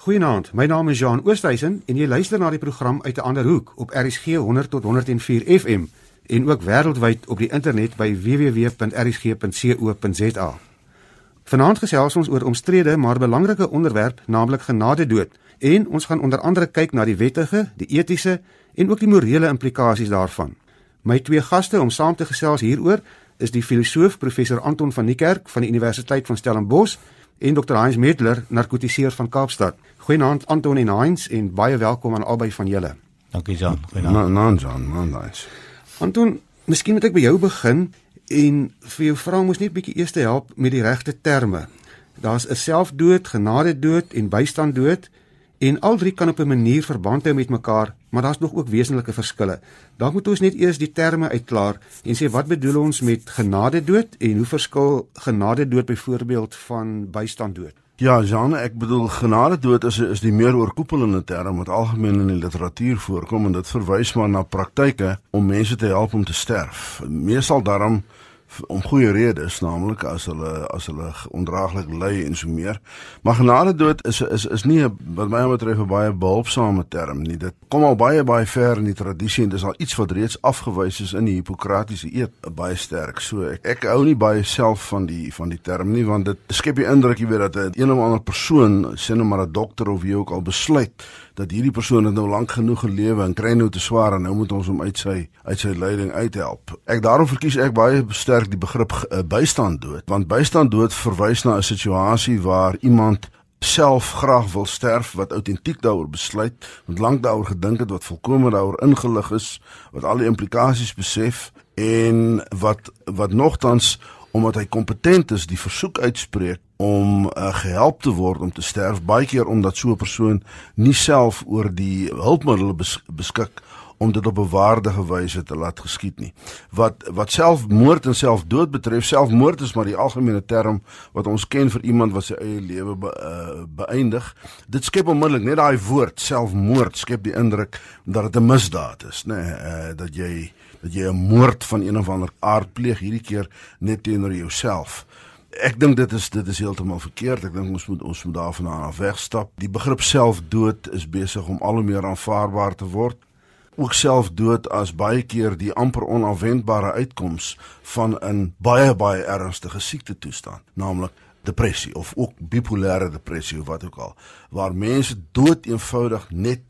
Goeienaand, my naam is Jean Oosthuizen en jy luister na die program uit 'n ander hoek op RSG 100 tot 104 FM en ook wêreldwyd op die internet by www.rsg.co.za. Vanaand gesels ons oor omstrede maar belangrike onderwerp, naamlik genadedood, en ons gaan onder andere kyk na die wettige, die etiese en ook die morele implikasies daarvan. My twee gaste om saam te gesels hieroor is die filosoof professor Anton van Niekerk van die Universiteit van Stellenbosch en Dr. Heinz Medler, narkotiseer van Kaapstad. Goeienaand Anton en Heinz en baie welkom aan albei van julle. Dankie Jan. Goeienaand. Nou, Jan, man, nice. Anton, miskien moet ek by jou begin en vir jou vra moes net bietjie eers help met die regte terme. Daar's 'n selfdood, genadedood en bystandood en al drie kan op 'n manier verband hou met mekaar, maar daar's nog ook wesenlike verskille. Dan moet ons net eers die terme uitklaar en sê wat bedoel ons met genadedood en hoe verskil genadedood byvoorbeeld van bystandood? Ja, Jean, ek bedoel genadedood is is die meer oorkoepelende term wat algemeen in die literatuur voorkom en dit verwys maar na praktyke om mense te help om te sterf. Meestal daarom om goeie redes, naamlik as hulle as hulle ondraaglik ly en so meer. Maar genade dood is is is nie wat my betref 'n baie behulpsame term nie. Dit kom al baie baie ver in die tradisie en dis al iets wat reeds afgewys is in die Hippokratiese eed, baie sterk. So ek ek hou nie baie self van die van die term nie want dit skep die indruk jy weet dat 'n een of ander persoon, sien nou maar 'n dokter of wie ook al besluit dat hierdie persoon het nou lank genoeg gelewe en kry nou te swaar en nou moet ons hom uit sy uit sy lyding uithelp. Ek daarom verkies ek baie sterk die begrip uh, bystand dood. Want bystand dood verwys na 'n situasie waar iemand self graag wil sterf wat autentiek daaroor besluit, wat lank daaroor gedink het, wat volkome daaroor ingelig is, wat al die implikasies besef en wat wat nogtans omdat hy kompetent is die versoek uitspreek om uh, gehelp te word om te sterf. Baie keer omdat so 'n persoon nie self oor die hulpmiddels bes beskik om dit op 'n waardige wyse te laat geskied nie. Wat wat selfmoord en selfdood betref, selfmoord is maar die algemene term wat ons ken vir iemand wat sy eie lewe be, uh, beëindig. Dit skep onmiddellik net daai woord selfmoord skep die indruk dat dit 'n misdaad is, nê, nee, uh, dat jy dat jy 'n moord van een of ander aard pleeg hierdie keer net teenoor jouself. Ek dink dit is dit is heeltemal verkeerd. Ek dink ons moet ons moet daarvan af wegstap. Die begrip selfdood is besig om al hoe meer aanvaarbaar te word. Ook selfdood as baie keer die amper onafwendbare uitkoms van 'n baie baie ernstige siekte toestand, naamlik depressie of ook bipolêre depressie of wat ook al, waar mense dood eenvoudig net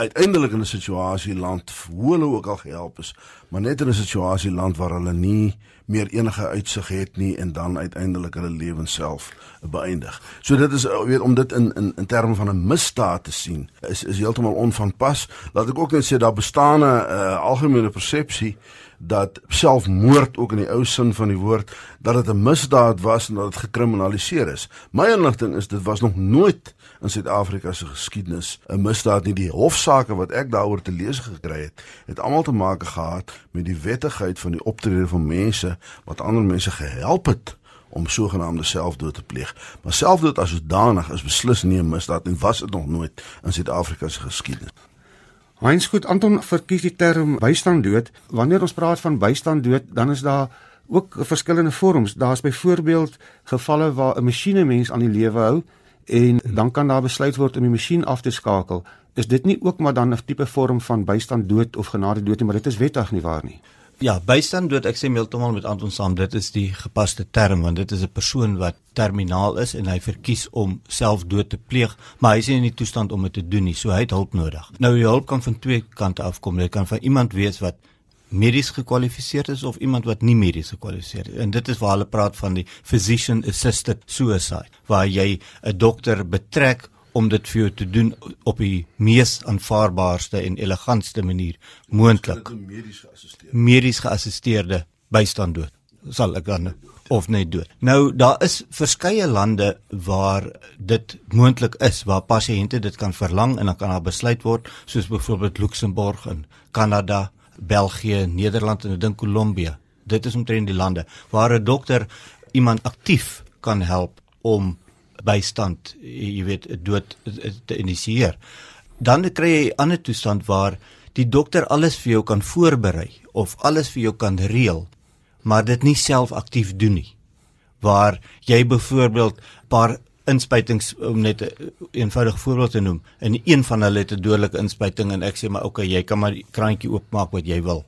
uiteindelik in 'n situasie land hoe hulle ook al gehelp is, maar net in 'n situasie land waar hulle nie meer enige uitsig het nie en dan uiteindelik hulle lewens self beëindig. So dit is weet om dit in in in terme van 'n misdaad te sien is is heeltemal onvanpas. Laat ek ook net sê daar bestaan 'n uh, algemene persepsie dat selfmoord ook in die ou sin van die woord dat dit 'n misdaad was en dat dit gekriminaliseer is. My inligting is dit was nog nooit in Suid-Afrika se geskiedenis 'n misdaad nie. Die hofsaake wat ek daaroor te lees gekry het, het almal te maak gehad met die wettigheid van die optrede van mense wat ander mense gehelp het om sogenaamde selfdood te pleeg. Maar selfdood as sodanig is beslis nie 'n misdaad en was dit nog nooit in Suid-Afrika se geskiedenis. Heinz goed Anton verkies die term bystandood. Wanneer ons praat van bystandood, dan is daar ook verskillende vorms. Daar's byvoorbeeld gevalle waar 'n masjiene mens aan die lewe hou en dan kan daar besluit word om die masjien af te skakel. Is dit nie ook maar dan 'n tipe vorm van bystandood of genadedood nie, maar dit is wettig nie waar nie? Ja, bystand dood, ek sê heeltemal met Anton saam, dit is die gepaste term want dit is 'n persoon wat terminaal is en hy verkies om self dood te pleeg, maar hy is nie in die toestand om dit te doen nie, so hy het hulp nodig. Nou die hulp kan van twee kante afkom. Dit kan van iemand wees wat medies gekwalifiseer is of iemand wat nie medies gekwalifiseer is. En dit is waar hulle praat van die physician assisted suicide, waar jy 'n dokter betrek om dit vir jou te doen op die mees aanvaarbaarste en elegantste manier moontlik. Medies geassisteerde. Medies geassisteerde bystand dood. Sal ek dan of net dood. Nou daar is verskeie lande waar dit moontlik is waar pasiënte dit kan verlang en dan kan daar besluit word soos byvoorbeeld Luxemburg en Kanada, België, Nederland en ek dink Kolumbie. Dit is omtrent die lande waar 'n dokter iemand aktief kan help om bystand, jy weet, dood te initieer. Dan kry jy 'n ander toestand waar die dokter alles vir jou kan voorberei of alles vir jou kan reël, maar dit nie self aktief doen nie. Waar jy byvoorbeeld paar inspuitings om net 'n eenvoudige voorbeeld te noem. In een van hulle het 'n dodelike inspuiting en ek sê maar okay, jy kan maar die kraantjie oopmaak wat jy wil.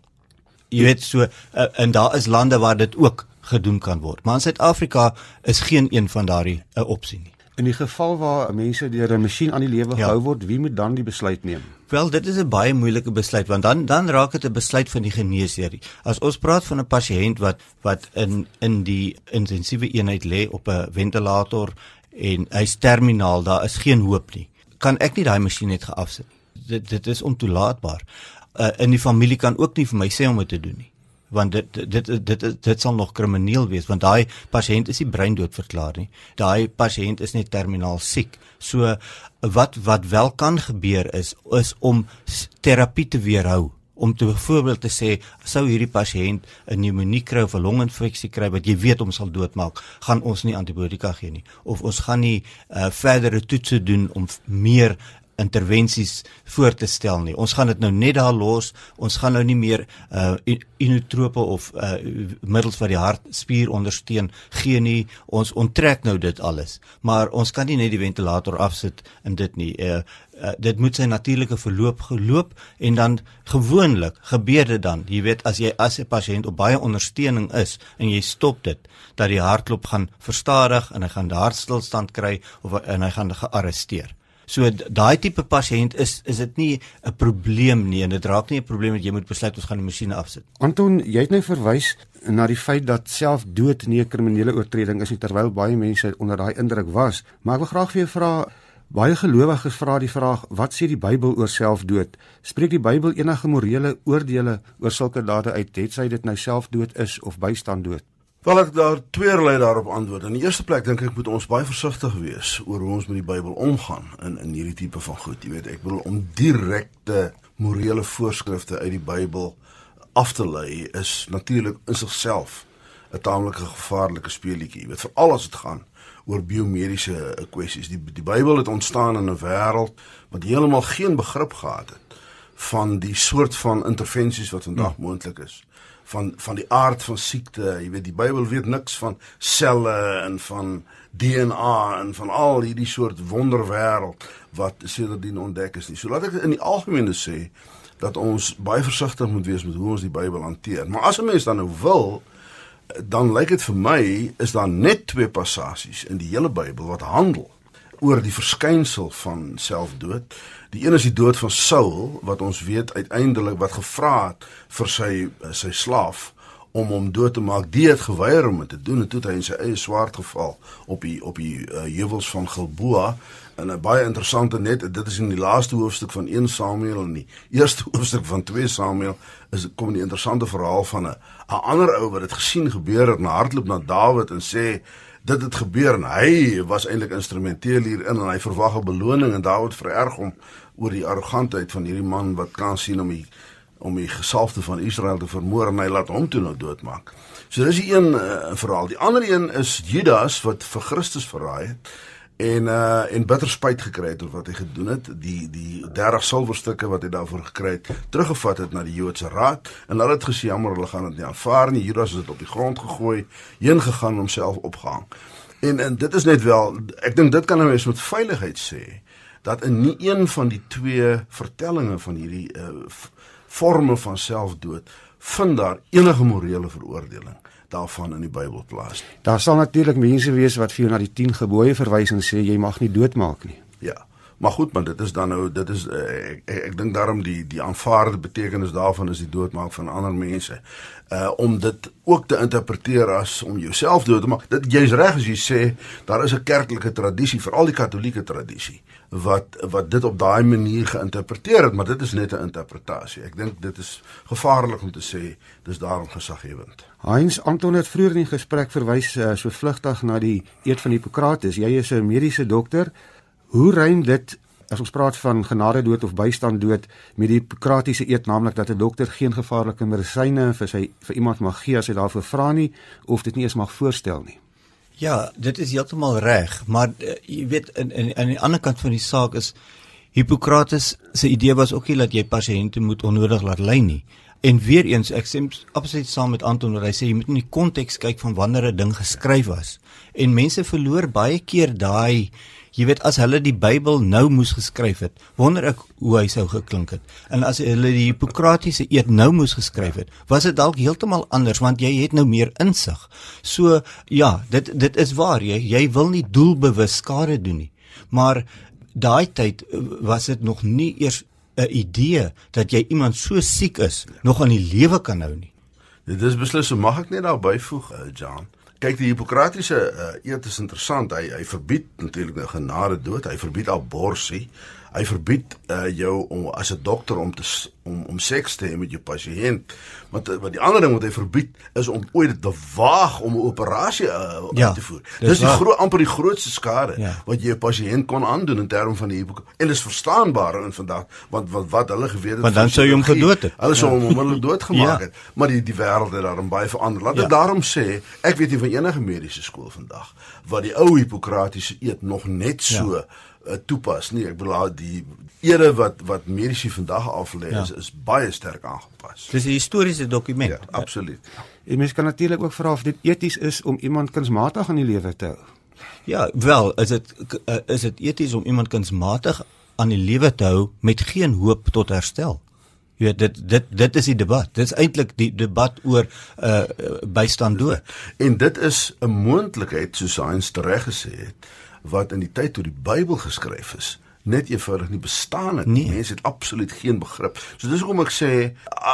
Jy weet so uh, en daar is lande waar dit ook gedoen kan word. Maar in Suid-Afrika is geen een van daardie 'n uh, opsie nie. In die geval waar mense deur 'n masjien aan die lewe ja. gehou word, wie moet dan die besluit neem? Wel, dit is 'n baie moeilike besluit want dan dan raak dit 'n besluit van die geneesheer. As ons praat van 'n pasiënt wat wat in in die intensiewe eenheid lê op 'n ventilator en hy's terminaal, daar is geen hoop nie. Kan ek nie daai masjien net geafsit nie? Dit dit is ontoelaatbaar. Uh, in die familie kan ook nie vir my sê om dit te doen nie want dit dit dit dit, dit sal nog krimineel wees want daai pasiënt is nie breindood verklaar nie. Daai pasiënt is net terminaal siek. So wat wat wel kan gebeur is is om terapie te weerhou om te byvoorbeeld te sê sou hierdie pasiënt 'n pneumonie kry of 'n longinfeksie kry wat jy weet hom sal doodmaak, gaan ons nie antibiotika gee nie of ons gaan nie uh, verdere toetse doen om meer intervensies voor te stel nie. Ons gaan dit nou net daar los. Ons gaan nou nie meer uh inotrope of uh middels wat die hartspier ondersteun gee nie. Ons onttrek nou dit alles. Maar ons kan nie net die ventilator afsit in dit nie. Uh, uh dit moet sy natuurlike verloop geloop en dan gewoonlik gebeur dit dan. Jy weet as jy as 'n pasiënt op baie ondersteuning is en jy stop dit, dat die hartklop gaan verstadig en hy gaan hartstilstand kry of en hy gaan gearresteer. So daai tipe pasiënt is is dit nie 'n probleem nie en dit raak nie 'n probleem dat jy moet besluit ons gaan die masjiene afsit. Anton, jy het nou verwys na die feit dat selfdood nie 'n kriminele oortreding is nie terwyl baie mense onder daai indruk was, maar ek wil graag vir jou vra baie gelowiges vra die vraag wat sê die Bybel oor selfdood? Spreek die Bybel enige morele oordeele oor sulke dade uit, het sy dit nou selfdood is of bystandood? Wel ek daar tweeërlei daarop antwoord. In die eerste plek dink ek moet ons baie versigtig wees oor hoe ons met die Bybel omgaan in in hierdie tipe van goed. Jy weet, ek bedoel om direkte morele voorskrifte uit die Bybel af te lei is natuurlik in sigself 'n taamlike gevaarlike speelietjie. Jy weet, veral as dit gaan oor biomediese kwessies. Die die Bybel het ontstaan in 'n wêreld wat heeltemal geen begrip gehad het van die soort van intervensies wat vandag hmm. moontlik is van van die aard van siekte. Jy weet die Bybel weet niks van selle en van DNA en van al hierdie soort wonderwêreld wat sedertdien ontdek is nie. So laat ek in die algemene sê dat ons baie versigtig moet wees met hoe ons die Bybel hanteer. Maar as 'n mens dan nou wil dan lyk dit vir my is daar net twee passasies in die hele Bybel wat handel oor die verskynsel van selfdood. Die een is die dood van Saul wat ons weet uiteindelik wat gevra het vir sy sy slaaf om hom dood te maak. Die het geweier om dit te doen en toe het hy in sy eie swaard geval op die op die uh, heuwels van Gilboa en 'n baie interessante net dit is in die laaste hoofstuk van 1 Samuel en die eerste hoofstuk van 2 Samuel is kom die interessante verhaal van 'n 'n ander ou wat dit gesien gebeur het en hardloop na Dawid en sê dit het gebeur en hy was eintlik instrumenteel hierin en hy verwag 'n beloning en Dawid vererg hom oor die arrogantheid van hierdie man wat kan sien om die om die gesalfde van Israel te vermoor en hy laat hom toe nou doodmaak. So dis die een uh, verhaal. Die ander een is Judas wat vir Christus verraai het en uh en bitter spyt gekry het oor wat hy gedoen het. Die die 30 silwerstukke wat hy daarvoor gekry het teruggevat het na die Joodse raad en hulle het gesê jammer hulle gaan dit nie aanvaar nie. Judas het dit op die grond gegooi heen gegaan om homself opgehang. En en dit is net wel ek dink dit kan 'n mens met veiligheid sê dat in nie een van die twee vertellings van hierdie uh forme van selfdood vind daar enige morele veroordeling daarvan in die Bybel plaas nie. Daar sal natuurlik mense wees wat vir jou na die 10 gebooie verwys en sê jy mag nie doodmaak nie. Ja. Maar goed, maar dit is dan nou dit is uh, ek ek, ek dink daarom die die aanvaarde betekenis daarvan is die doodmaak van ander mense. Uh om dit ook te interpreteer as om jouself dood te maak. Dit jy's reg as jy sê daar is 'n kerklike tradisie, veral die katolieke tradisie wat wat dit op daai manier geïnterpreteer het, maar dit is net 'n interpretasie. Ek dink dit is gevaarlik om te sê dis daarom gesaghewend. Heinz Anton het vroeër in die gesprek verwys uh, so vlugtig na die eed van Hippokrates. Jy is 'n mediese dokter. Hoe rym dit as ons praat van genade dood of bystand dood met die Hippokratiese eed naamlik dat 'n dokter geen gevaarlike medisyne vir sy vir iemand mag gee as hy daarvoor vra nie of dit nie eens mag voorstel nie? Ja, dit is heeltemal reg, maar uh, jy weet in in aan die ander kant van die saak is Hippokrates se idee was ook nie dat jy pasiënte moet onnodig laat ly nie. En weer eens, ek sê absoluut saam met Anton wat hy sê jy moet in die konteks kyk van wanneer 'n ding geskryf was. En mense verloor baie keer daai Jy weet as hulle die Bybel nou moes geskryf het, wonder ek hoe hy sou geklink het. En as hulle die Hippokratiese eed nou moes geskryf het, was dit dalk heeltemal anders want jy het nou meer insig. So ja, dit dit is waar jy jy wil nie doelbewus skade doen nie. Maar daai tyd was dit nog nie eers 'n idee dat jy iemand so siek is nog aan die lewe kan hou nie. Dit is beslis so mag ek net daar byvoeg, uh, John. Kyk die Hippokratiese uh, eed is interessant. Hy hy verbied natuurlik nou genade dood. Hy verbied abortus. Hy verbied uh, jou om as 'n dokter om te om om seks te hê met jou pasiënt. Want wat die ander ding wat hy verbied is om ooit te waag om 'n operasie uh, ja, te voer. Dis, dis die groot amper die grootste skade ja. wat jy 'n pasiënt kon aandoen in terme van die en dis verstaanbaar in vandag want wat wat hulle geweet het Want dan sou jy hom gedood het. Hulle sou ja. hom onmiddellik doodgemaak ja. het. Maar die die wêreld het daarom baie verander. Laat ek ja. daarom sê, ek weet nie van enige mediese skool vandag wat die ou Hippokratiese eed nog net so ja uh, toepas nie. Ek bedoel die ere wat wat mediese vandag af lê ja. is, is baie sterk aangepas. Dis 'n historiese dokument. Ja, absoluut. En mens kan natuurlik ook vra of dit eties is om iemand kunsmatig aan die lewe te hou. Ja, wel, is dit uh, is dit eties om iemand kunsmatig aan die lewe te hou met geen hoop tot herstel? Jy weet dit dit dit is die debat. Dit is eintlik die debat oor uh bystand dood. En dit is 'n moontlikheid soos Heinz reg gesê het wat in die tyd toe die Bybel geskryf is net eenvoudig nie bestaan het. Nee. Mense het absoluut geen begrip. So dis hoekom ek sê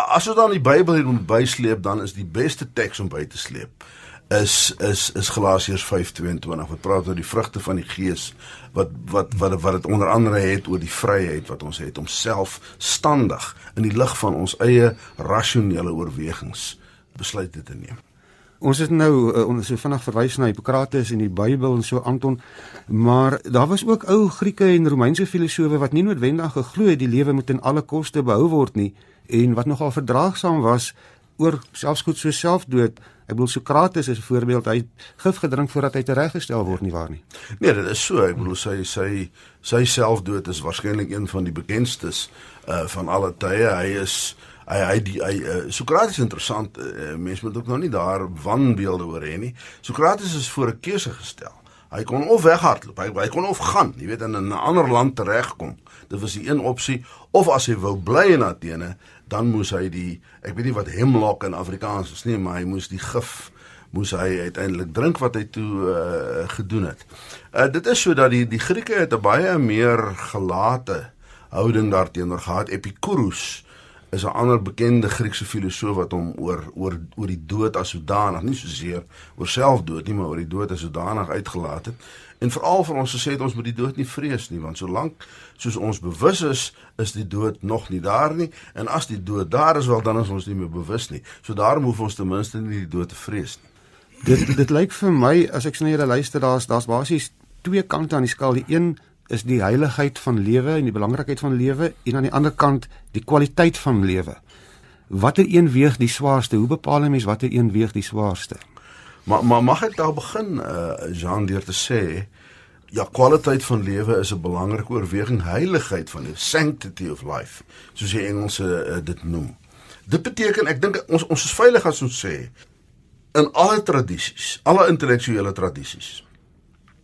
as ons dan die Bybel hier moet bysleep, dan is die beste teks om by te sleep is is is Galasiërs 5:22 wat praat oor die vrugte van die Gees wat wat wat wat dit onder andere het oor die vryheid wat ons het om selfstandig in die lig van ons eie rasionele oorwegings besluite te neem. Ons het nou uh, ons so vinnig verwys na Hippokrates en die Bybel en so Anton, maar daar was ook ou Grieke en Romeinse filosowe wat nie noodwendig geglo het die lewe moet ten alle koste behou word nie en wat nogal verdraagsaam was oor selfs goed so selfdood. Ek bedoel Sokrates is 'n voorbeeld. Hy het gif gedrink voordat hy tereggestel word nie waar nie. Nee, dit is so. Ek bedoel sy sy sy selfdood is waarskynlik een van die bekendstes uh van alle tye. Hy is hy hy die hy uh, Sokrates is interessant. Uh, mense moet ook nou nie daar wanbeelde oor hê nie. Sokrates is voor 'n keuse gestel. Hy kon of weghardloop, hy, hy kon of gaan, jy weet in 'n ander land teregkom. Dit was die een opsie of as hy wou bly in Athene, dan moes hy die ek weet nie wat hemlock in Afrikaans is nie, maar hy moes die gif moes hy uiteindelik drink wat hy toe uh, gedoen het. Uh, dit is so dat die die Grieke het 'n baie meer gelate houding daarteenoor gehad. Epicurus is 'n ander bekende Griekse filosoof wat hom oor oor oor die dood as sodanig, nie soseer oor selfdood nie, maar oor die dood as sodanig uitgelaat het. En veral vir ons gesê het ons moet die dood nie vrees nie, want solank soos ons bewus is, is die dood nog nie daar nie, en as die dood daar is, wel dan is ons nie meer bewus nie. So daarom hoef ons ten minste nie die dood te vrees nie. Dit dit lyk vir my as ek sien jy luister daar's daar's basies twee kante aan die skaal. Die een is die heiligheid van lewe en die belangrikheid van lewe en aan die ander kant die kwaliteit van lewe. Watter een weeg die swaarste? Hoe bepaal 'n mens watter een weeg die swaarste? Maar maar mag ek daar begin uh Jean deur te sê ja, kwaliteit van lewe is 'n belangrike oorweging, heiligheid van lewe, sanctity of life, soos die Engelse uh, dit noem. Dit beteken ek dink ons ons is veilig as ons sê in alle tradisies, alle intellektuele tradisies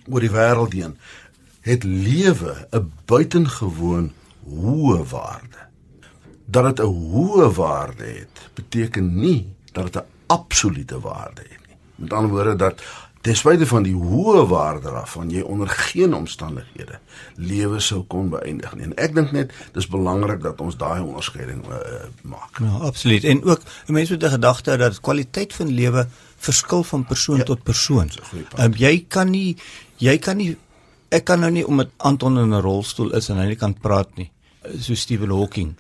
oor die wêreld heen het lewe 'n buitengewoon hoë waarde. Dat dit 'n hoë waarde het, beteken nie dat dit 'n absolute waarde het nie. Met ander woorde dat ten spyte van die hoë waarde daarvan jy onder geen omstandighede lewe sou kon beëindig nie. En ek dink net dis belangrik dat ons daai onderskeiding uh, maak. Ja, absoluut. En ook mense moet 'n gedagte dat kwaliteit van lewe verskil van persoon ja, tot persoon. Um, jy kan nie jy kan nie ek kan nou nie omdat Anton in 'n rolstoel is en hy nie kan praat nie. So Stephen Hawking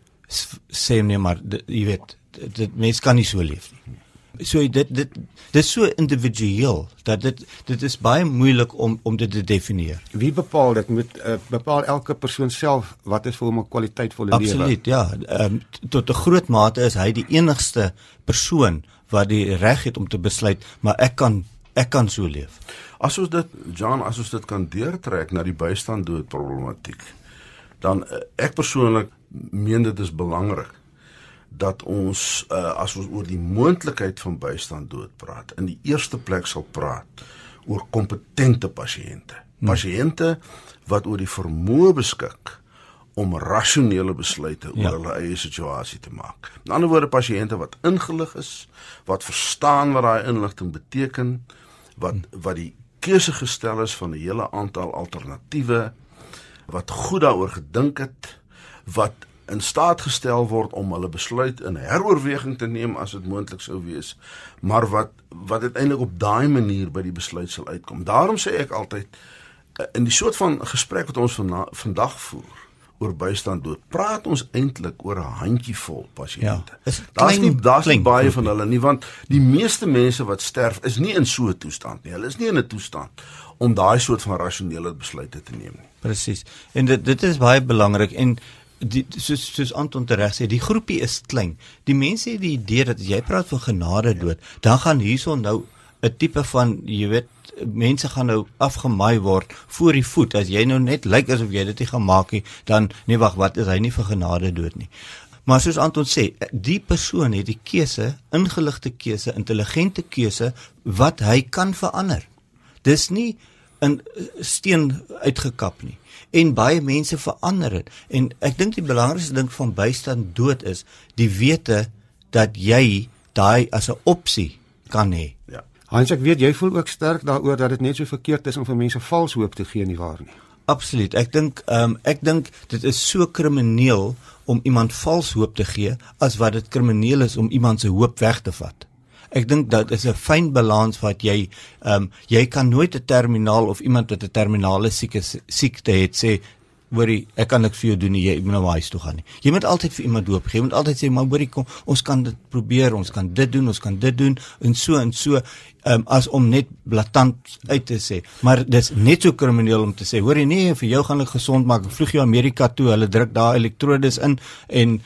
sê nee maar jy weet dit mens kan nie so leef nie. So dit dit dit is so individueel dat dit dit is baie moeilik om om dit te definieer. Wie bepaal dit moet uh, bepaal elke persoon self wat is vir hom 'n kwaliteitvolle lewe? Absoluut, ja. Um, tot 'n groot mate is hy die enigste persoon wat die reg het om te besluit, maar ek kan ek kan so leef. As ons dit John, as ons dit kan deurtrek na die bystand dood problematiek, dan eh, ek persoonlik meen dit is belangrik dat ons uh, as ons oor die moontlikheid van bystand dood praat, in die eerste plek sal praat oor kompetente pasiënte. Hmm. Pasiënte wat oor die vermoë beskik om rasionele besluite oor ja. hulle eie situasie te maak. In ander woorde pasiënte wat ingelig is, wat verstaan wat daai inligting beteken, wat wat die keuse gestel is van 'n hele aantal alternatiewe wat goed daaroor gedink het, wat in staat gestel word om hulle besluit in heroorweging te neem as dit moontlik sou wees, maar wat wat uiteindelik op daai manier by die besluit sal uitkom. Daarom sê ek altyd eh, in die soort van gesprek wat ons van, vandag voer oor bystand dood, praat ons eintlik oor 'n handjievol pasiënte. Ja, daar's nie daar's nie baie van hulle nie want die meeste mense wat sterf is nie in so 'n toestand nie. Hulle is nie in 'n toestand om daai soort van rasionele besluite te neem nie. Presies. En dit dit is baie belangrik en die soos soos Anton tereg sê, die groepie is klein. Die mense het die idee dat as jy praat van genade dood, dan gaan hierson nou 'n tipe van jy weet mense gaan nou afgemaai word voor die voet as jy nou net lyk asof jy dit nie gemaak het dan nee wag wat is hy nie vir genade dood nie maar soos Anton sê die persoon het die keuse ingeligte keuse intelligente keuse wat hy kan verander dis nie 'n steen uitgekap nie en baie mense verander dit. En ek dink die belangrikste ding van bystand dood is die wete dat jy daai as 'n opsie kan hê. Hans ek weet jy voel ook sterk daaroor dat dit net so verkeerd is om vir mense vals hoop te gee nie waar nie. Absoluut. Ek dink ehm um, ek dink dit is so krimineel om iemand vals hoop te gee as wat dit krimineel is om iemand se hoop weg te vat. Ek dink dat is 'n fyn balans wat jy ehm um, jy kan nooit 'n terminaal of iemand wat 'n terminale sieke siekte het sê hoorie ek kan niks vir jou doen nie jy moet nou huis toe gaan nie. Jy moet altyd vir iemand hoop gee. Jy moet altyd sê maar hoorie kom ons kan dit probeer, ons kan dit doen, ons kan dit doen en so en so ehm um, as om net blaatant uit te sê. Maar dis net so krimineel om te sê hoorie nee vir jou gaan ek gesond maak. Vlieg jy Amerika toe, hulle druk daar elektrodes in en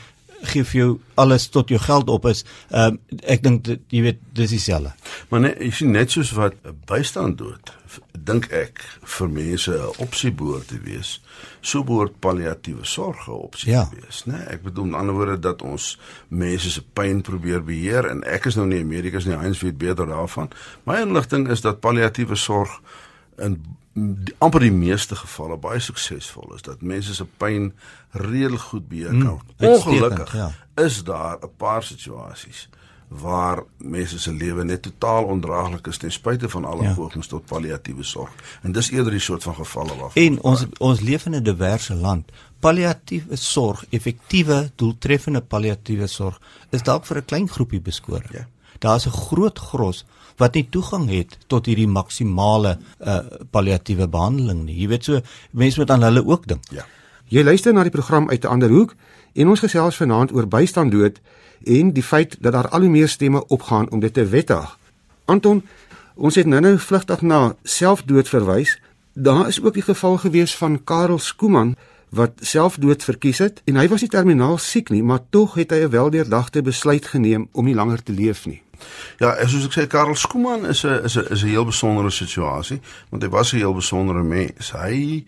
gee vir jou alles tot jou geld op is. Ehm um, ek dink jy weet dis dieselfde. Maar nee, jy sien net soos wat bystand dood, dink ek vir mense 'n opsie behoort te wees. So behoort palliatiewe sorg 'n opsie ja. te wees, né? Nee, ek bedoel in ander woorde dat ons mense se pyn probeer beheer en ek is nou nie 'n medikus nie, Heinz weet beter daarvan. My inligting is dat palliatiewe sorg in die, amper die meeste gevalle baie suksesvol is dat mense se pyn redelik goed beheer kan word. Mm, Ongelukkig ja. is daar 'n paar situasies waar mense se lewe net totaal ondraaglik is ten spyte van alle ja. pogings tot palliatiewe sorg. En dis eerder die soort van gevalle waarvan En ons ons leef in 'n diverse land. Palliatiewe sorg, effektiewe, doeltreffende palliatiewe sorg is dalk vir 'n klein groepie beskore. Ja. Daar's 'n groot gros wat nie toegang het tot hierdie maksimale uh, palliatiewe behandeling nie. Jy weet so mense moet aan hulle ook dink. Ja. Jy luister na die program uit 'n ander hoek en ons gesels vanaand oor bystand dood en die feit dat daar al hoe meer stemme opgaan om dit te wettig. Anton, ons het nou-nou vlugtig na selfdood verwys. Daar is ook die geval gewees van Karel Skooman wat selfdood verkies het en hy was nie terminaal siek nie, maar tog het hy 'n weldeurdagte besluit geneem om nie langer te leef nie. Ja, soos ek sê Karel Skooman is 'n is 'n is 'n heel besondere situasie, want hy was 'n heel besondere mens. Hy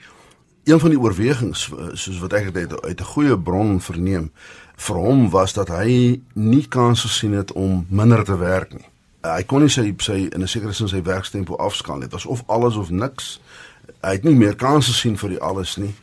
een van die oorwegings soos wat ek dit uit 'n goeie bron verneem vir hom was dat hy nie kans gesien het om minder te werk nie. Hy kon nie sy sy in 'n sekere sin sy werkstempo afskaal. Dit was of alles of niks. Hy het nie meer kans gesien vir die alles nie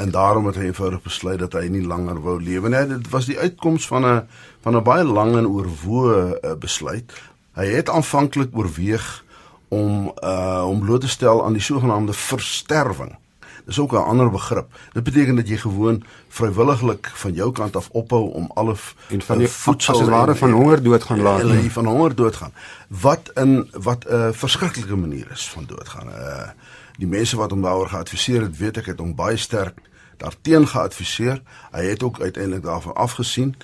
en daarom het hy eenvoudig besluit dat hy nie langer wou lewe nie. Dit was die uitkoms van 'n van 'n baie lang en oorwoë uh, besluit. Hy het aanvanklik oorweeg om uh om bloot te stel aan die sogenaamde versterwing. Dis ook 'n ander begrip. Dit beteken dat jy gewoon vrywilliglik van jou kant af ophou om alle en van die uh, voedsel as ware van honger dood gaan laat. Hulle van honger dood gaan. Wat in wat 'n uh, verskriklike manier is van doodgaan. Uh die mense wat hom daaroor geadviseer het, weet ek het hom baie sterk daarteen geadviseer. Hy het ook uiteindelik daarvan afgesien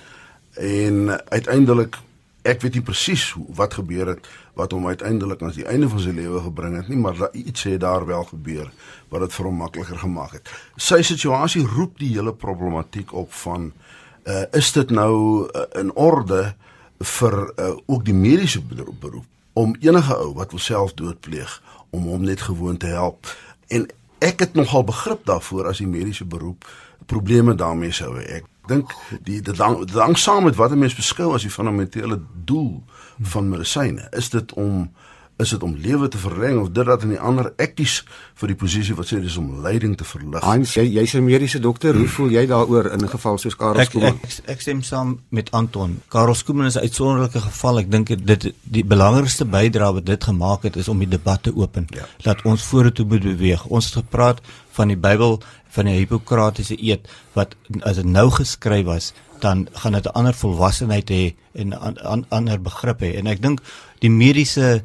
en uiteindelik ek weet nie presies wat gebeur het wat hom uiteindelik aan die einde van sy lewe gebring het nie, maar iets het daar wel gebeur wat dit vir hom makliker gemaak het. Sy situasie roep die hele problematiek op van uh, is dit nou uh, in orde vir uh, ook die mediese beroep om enige ou wat wil self doodpleeg om hom net gewoon te help. En ek het nogal begrip daarvoor as die mediese beroep probleme daarmee sou hê. Ek dink die hang saam met wat 'n mens beskou as die fundamentele doel van medisyne. Is dit om is dit om lewe te verleng of dit dat in die ander ekties vir die posisie wat sê dis om lyding te verlig. Hans, jy jy's 'n mediese dokter, hoe voel jy daaroor in 'n geval soos Karel Skooman? Ek, ek ek stem saam met Anton. Karel Skooman is 'n uitsonderlike geval. Ek dink dit die belangrikste bydrae wat dit gemaak het is om die debat te open. Ja. Laat ons vorentoe beweeg. Ons het gepraat van die Bybel, van die Hippokratiese eed wat as dit nou geskryf was, dan gaan dit 'n ander volwassenheid hê en 'n an, an, ander begrip hê. En ek dink die mediese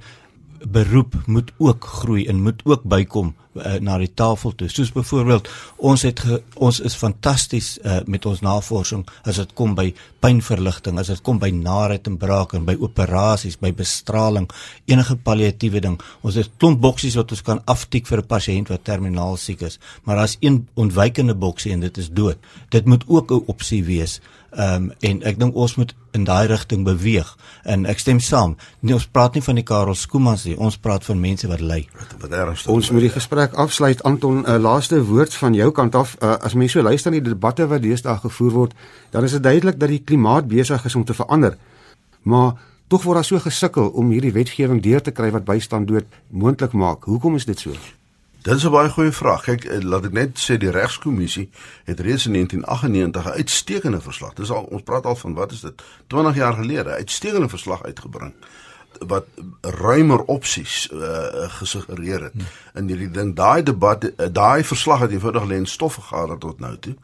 beroep moet ook groei en moet ook bykom uh, na die tafel toe. Soos byvoorbeeld ons het ge, ons is fantasties uh, met ons navorsing as dit kom by pynverligting, as dit kom by naait en braak en by operasies, by bestraling, enige palliatiewe ding. Ons het klomp boksies wat ons kan aftik vir 'n pasiënt wat terminaal siek is, maar daar's een ontwykende boksie en dit is dood. Dit moet ook 'n opsie wees. Ehm um, en ek dink ons moet in daai rigting beweeg. En ek stem saam. Nee, ons praat nie van die Karel Skoomans nie. Ons praat van mense wat ly. Wat ernstig. Ons moet die gesprek afsluit. Anton, 'n uh, laaste woord van jou kant af. Uh, as mense so luister na die debatte wat deesdae gevoer word, dan is dit duidelik dat die klimaat besig is om te verander. Maar tog word daar so gesukkel om hierdie wetgewing deur te kry wat bystand dood moontlik maak. Hoekom is dit so? Dit is 'n baie goeie vraag. Kyk, eh, laat ek net sê die regskommissie het reeds in 1998 'n uitstekende verslag. Dis al ons praat al van wat is dit? 20 jaar gelede, uitstekende verslag uitgebring wat ruimer opsies uh, gesuggereer het in hierdie ding. Daai debat, uh, daai verslag het eenvoudig lê in stof gegader tot nou toe.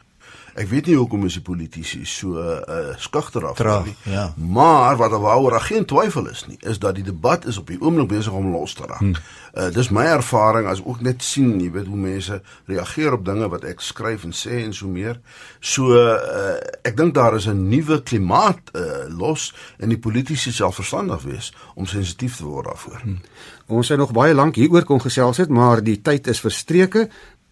Ek weet nie hoekom is die politici so uh, skugter af nie. Ja. Maar wat waaroor daar geen twyfel is nie, is dat die debat is op die oomblik besig om los te raak. Hmm. Uh, dis my ervaring as ook net sien, jy weet hoe mense reageer op dinge wat ek skryf en sê en so meer. So uh, ek dink daar is 'n nuwe klimaat uh, los en die politici self verstandig wees om sensitief te word daarvoor. Hmm. Ons het nog baie lank hieroor kon gesels het, maar die tyd is verstreke.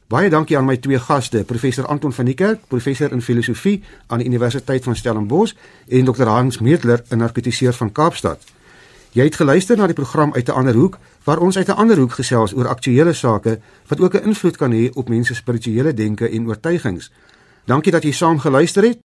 Baie dankie aan my twee gaste, professor Anton van die Kerk, professor in filosofie aan die Universiteit van Stellenbosch en dokter Hans Meertler, 'n narkotiseer van Kaapstad. Jy het geluister na die program uit 'n ander hoek waar ons uit 'n ander hoek gesels oor aktuelle sake wat ook 'n invloed kan hê op mense spirituele denke en oortuigings. Dankie dat jy saam geluister het.